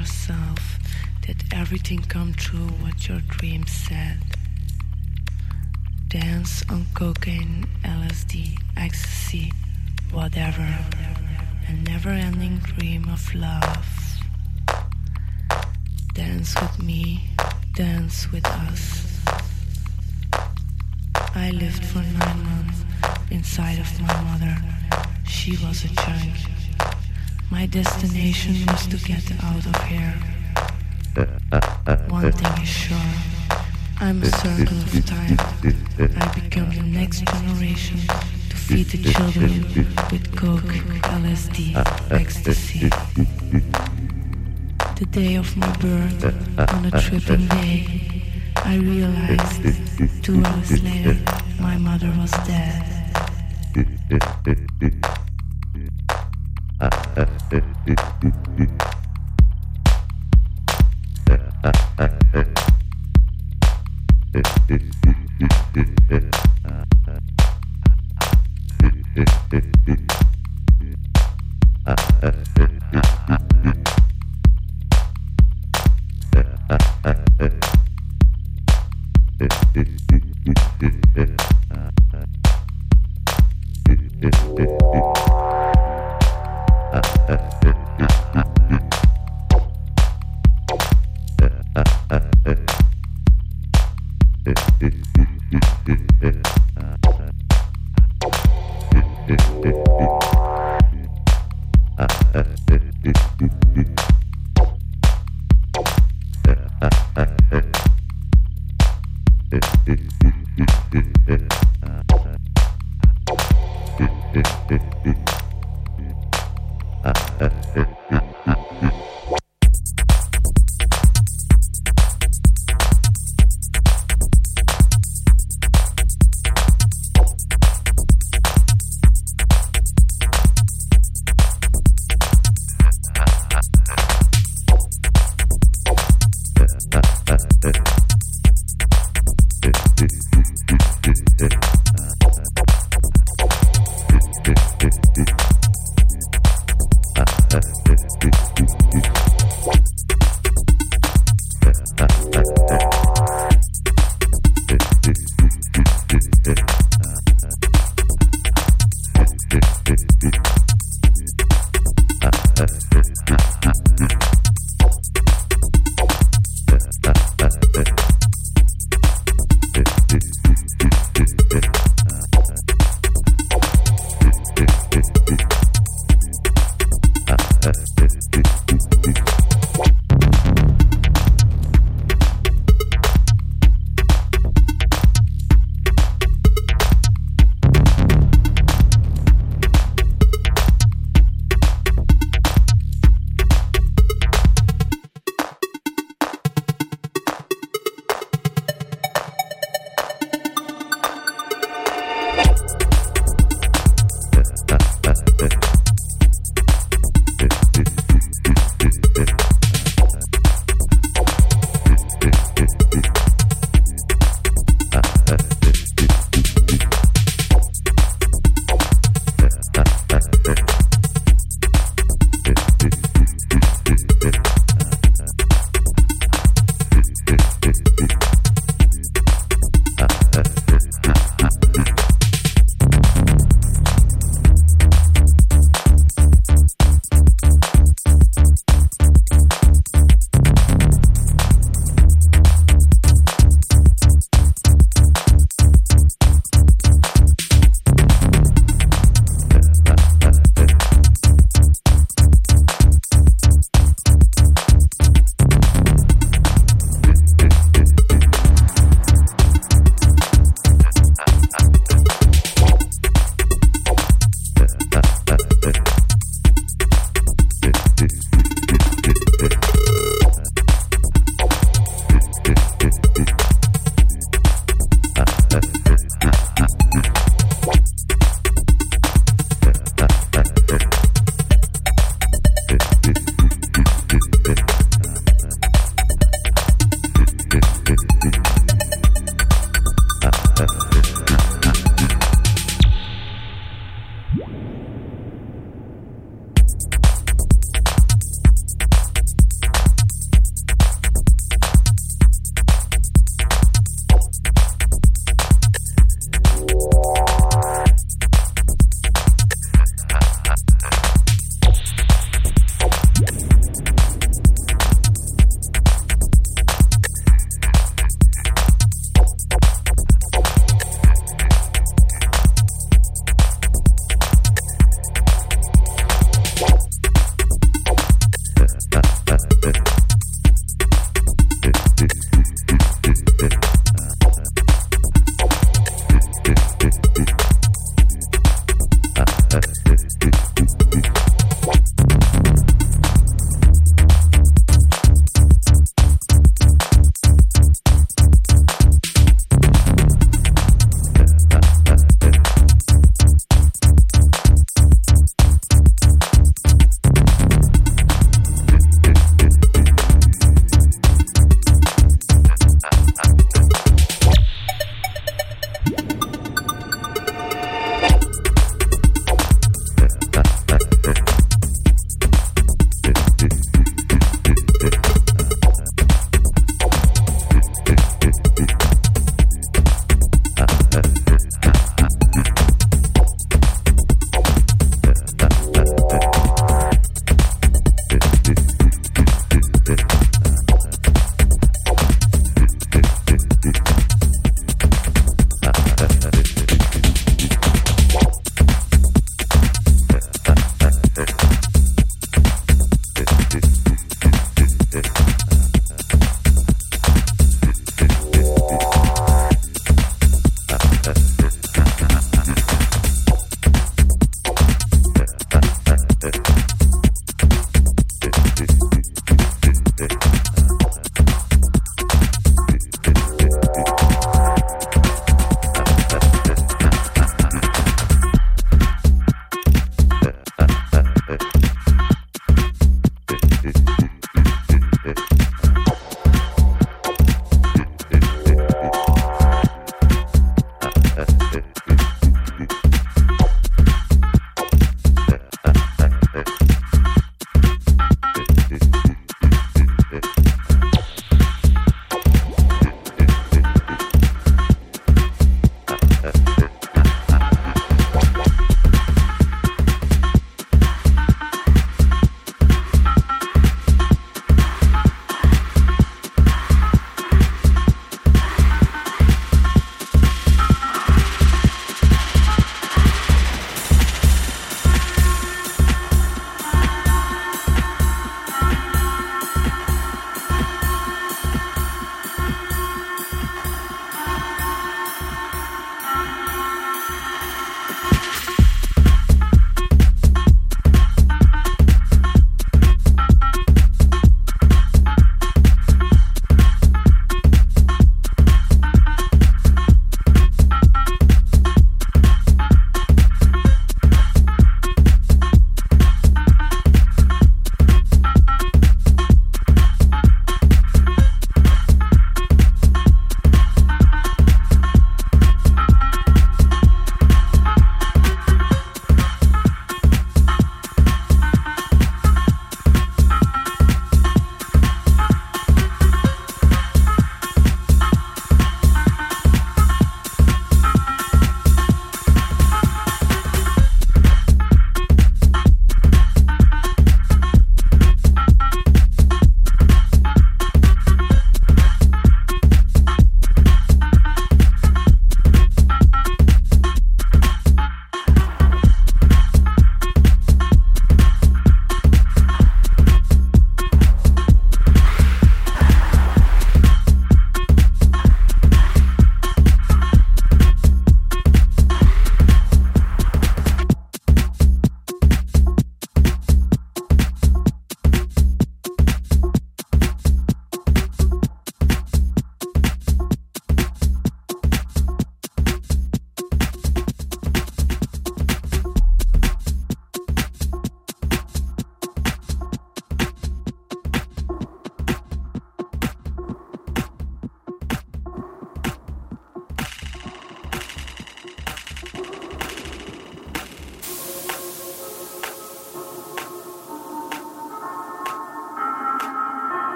Yourself that everything come true what your dreams said. Dance on cocaine, LSD, ecstasy, whatever. A never ending dream of love. Dance with me, dance with us. I lived for nine months inside of my mother. She was a junk. My destination was to get out of here. One thing is sure. I'm a circle of time. I become the next generation to feed the children with coke, LSD, ecstasy. The day of my birth, on a tripping day, I realized two hours later my mother was dead. uh,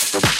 Thank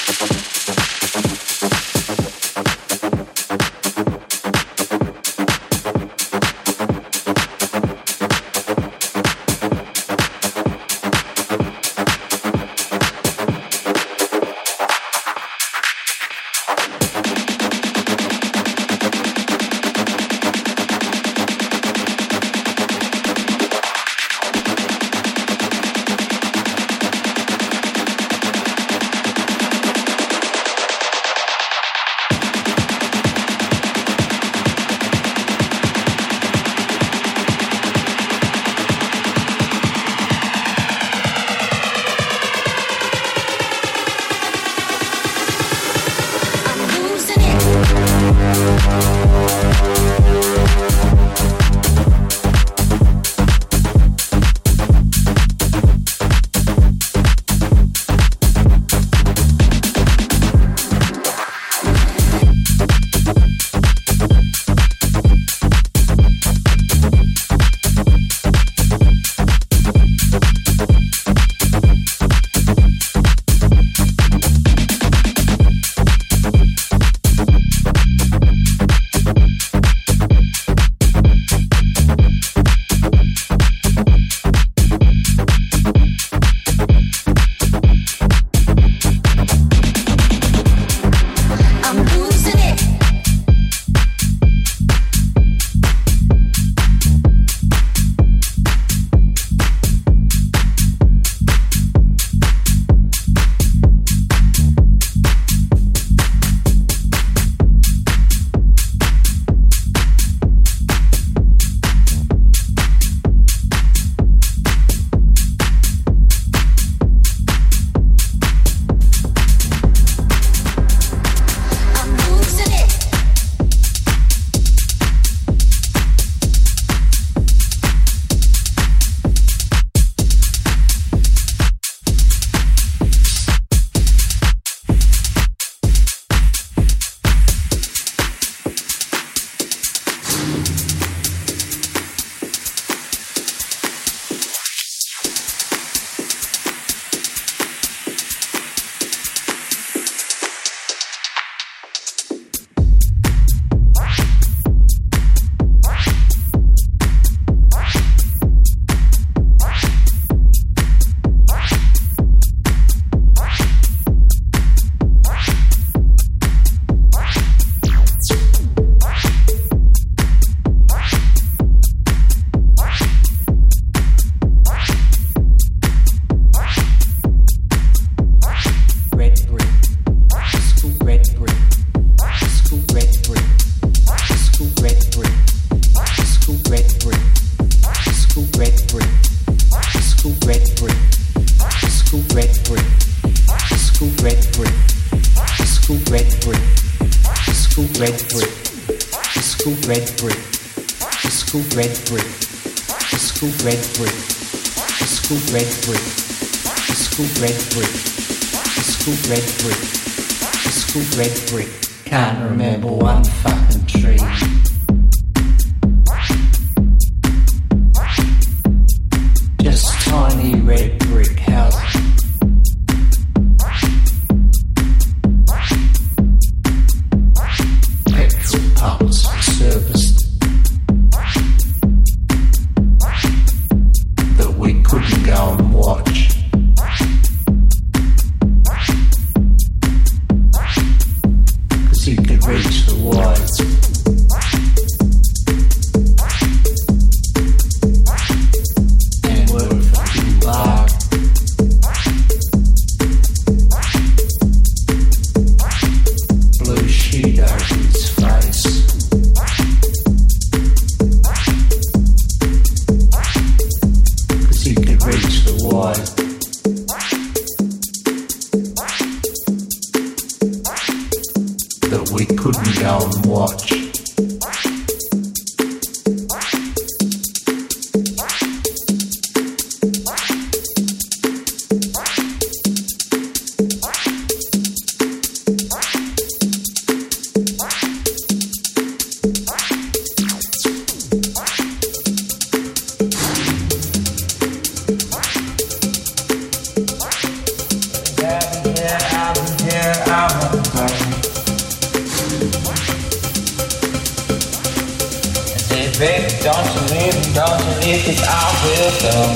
Baby, don't you leave, don't you leave, cause I will.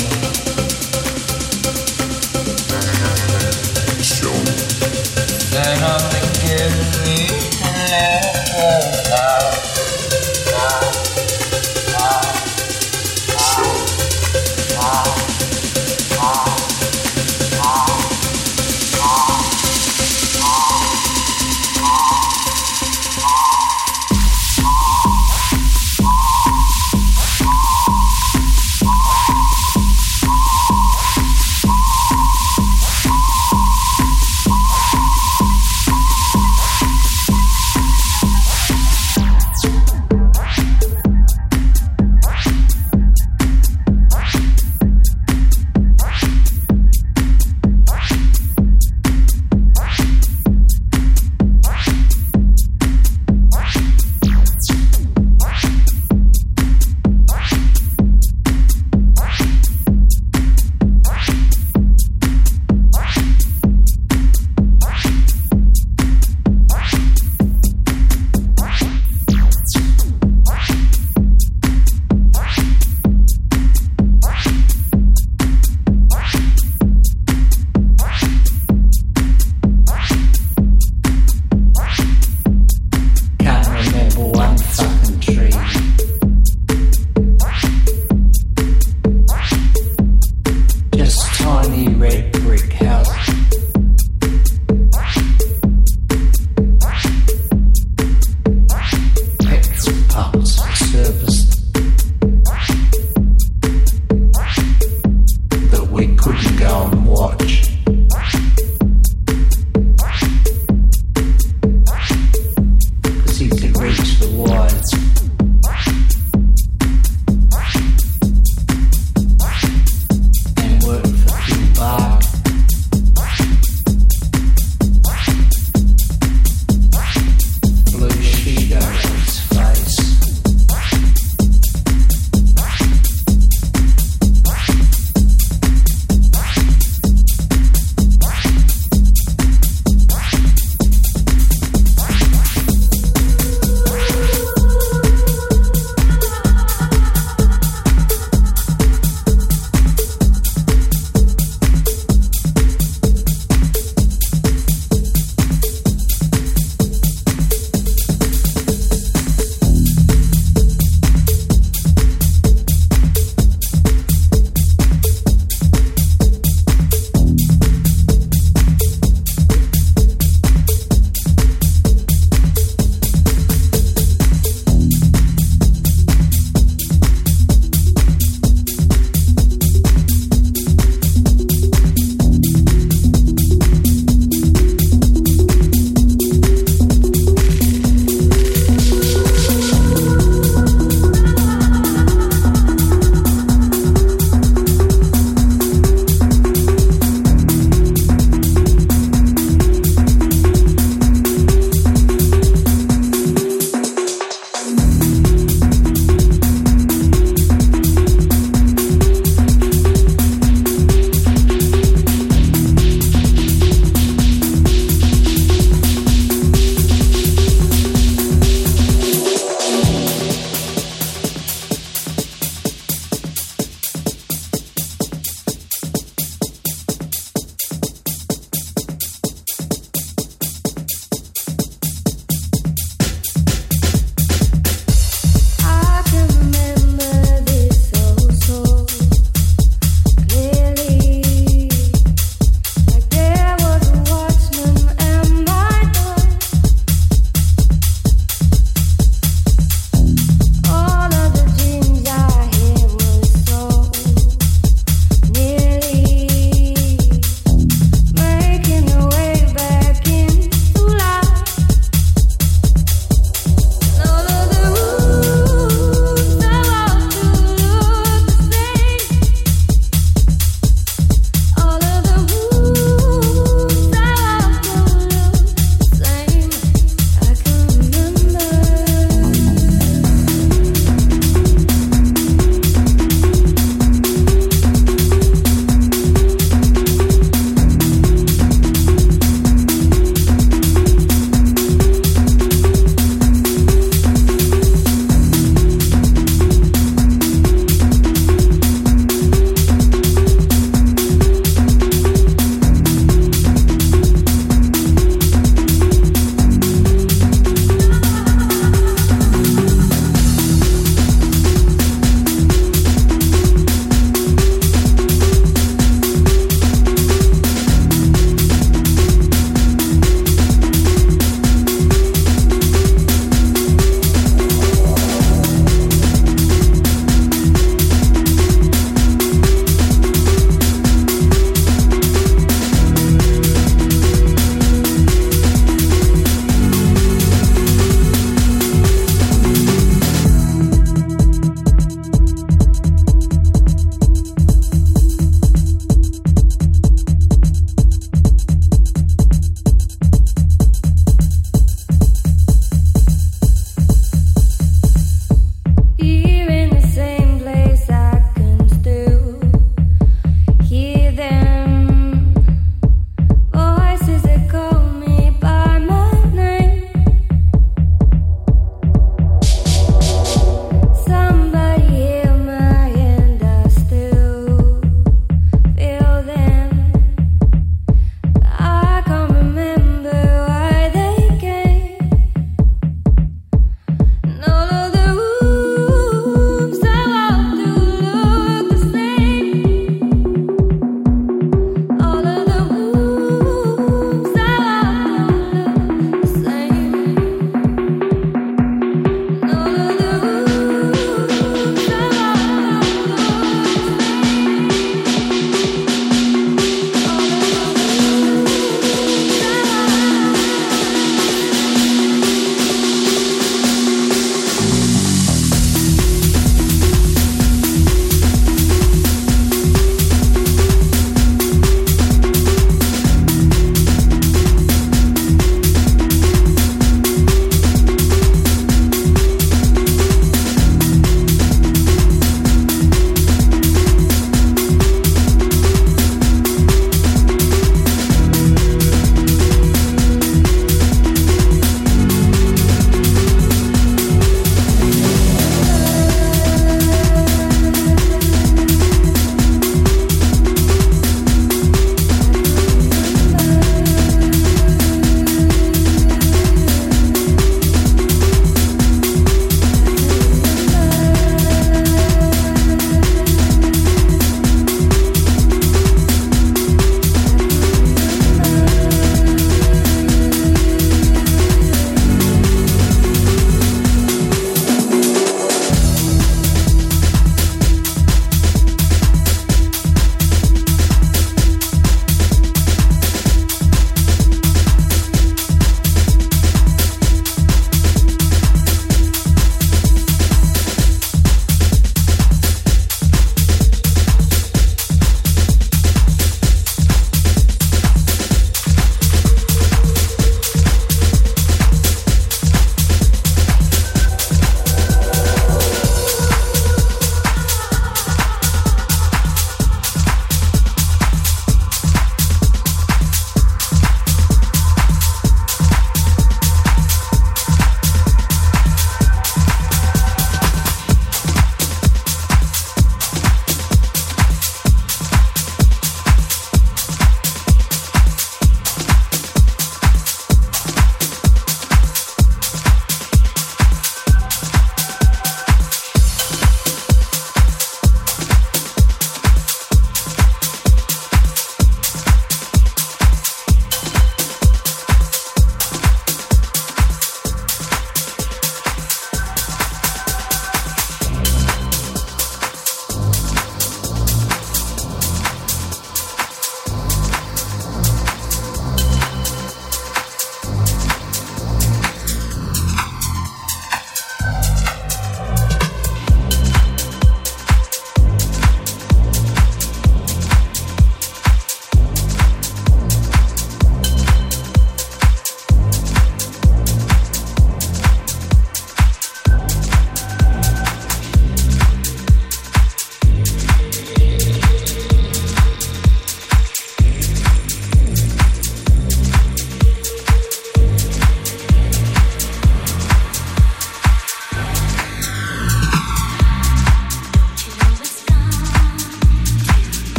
Show me. Then I'll give me.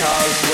Cause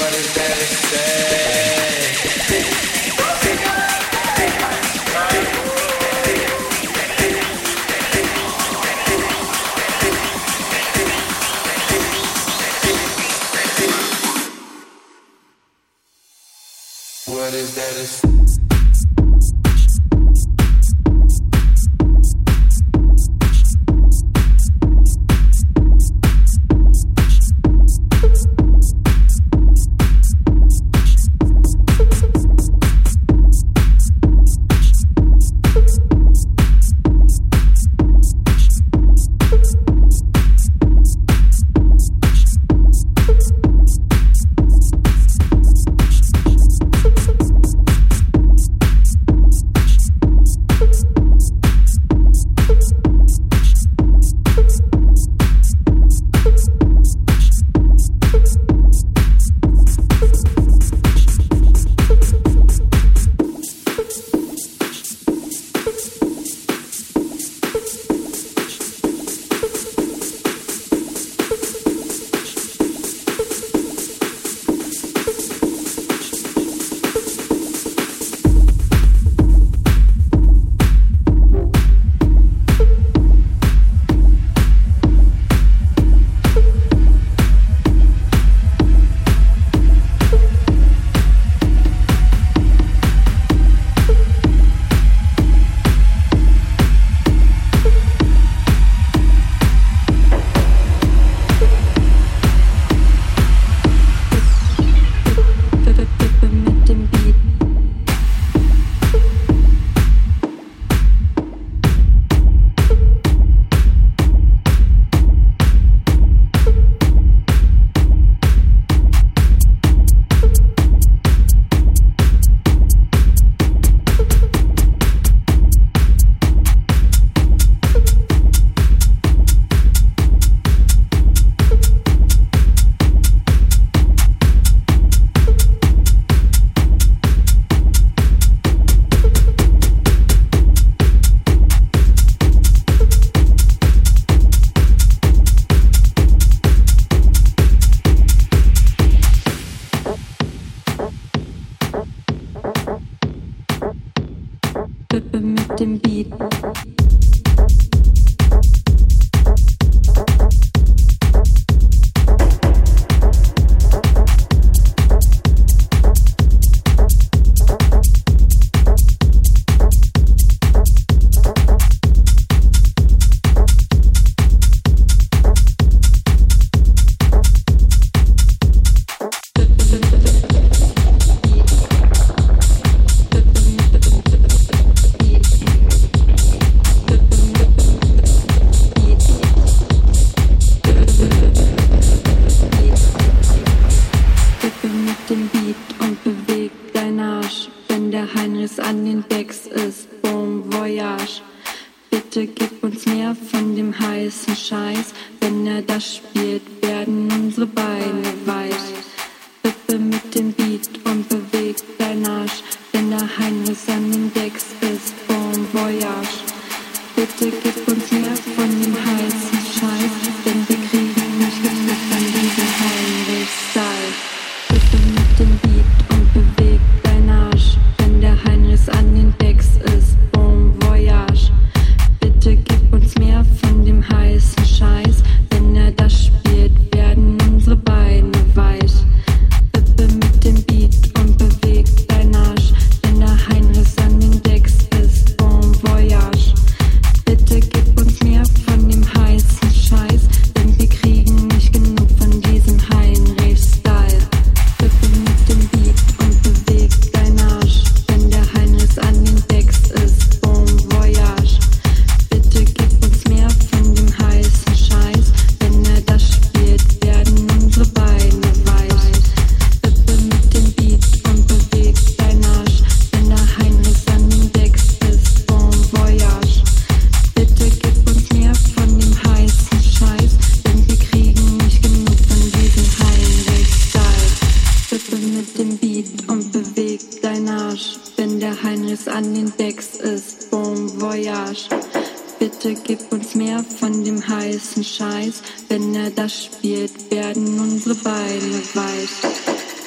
Beine weiß.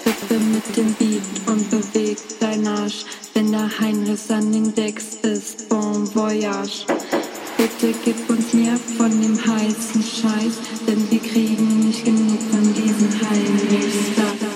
Hüpfe mit dem Beat und beweg dein Arsch, wenn der Heinrichs an den Decks ist. Bon voyage. Bitte gib uns mehr von dem heißen Scheiß, denn wir kriegen nicht genug von diesem Heinrichs.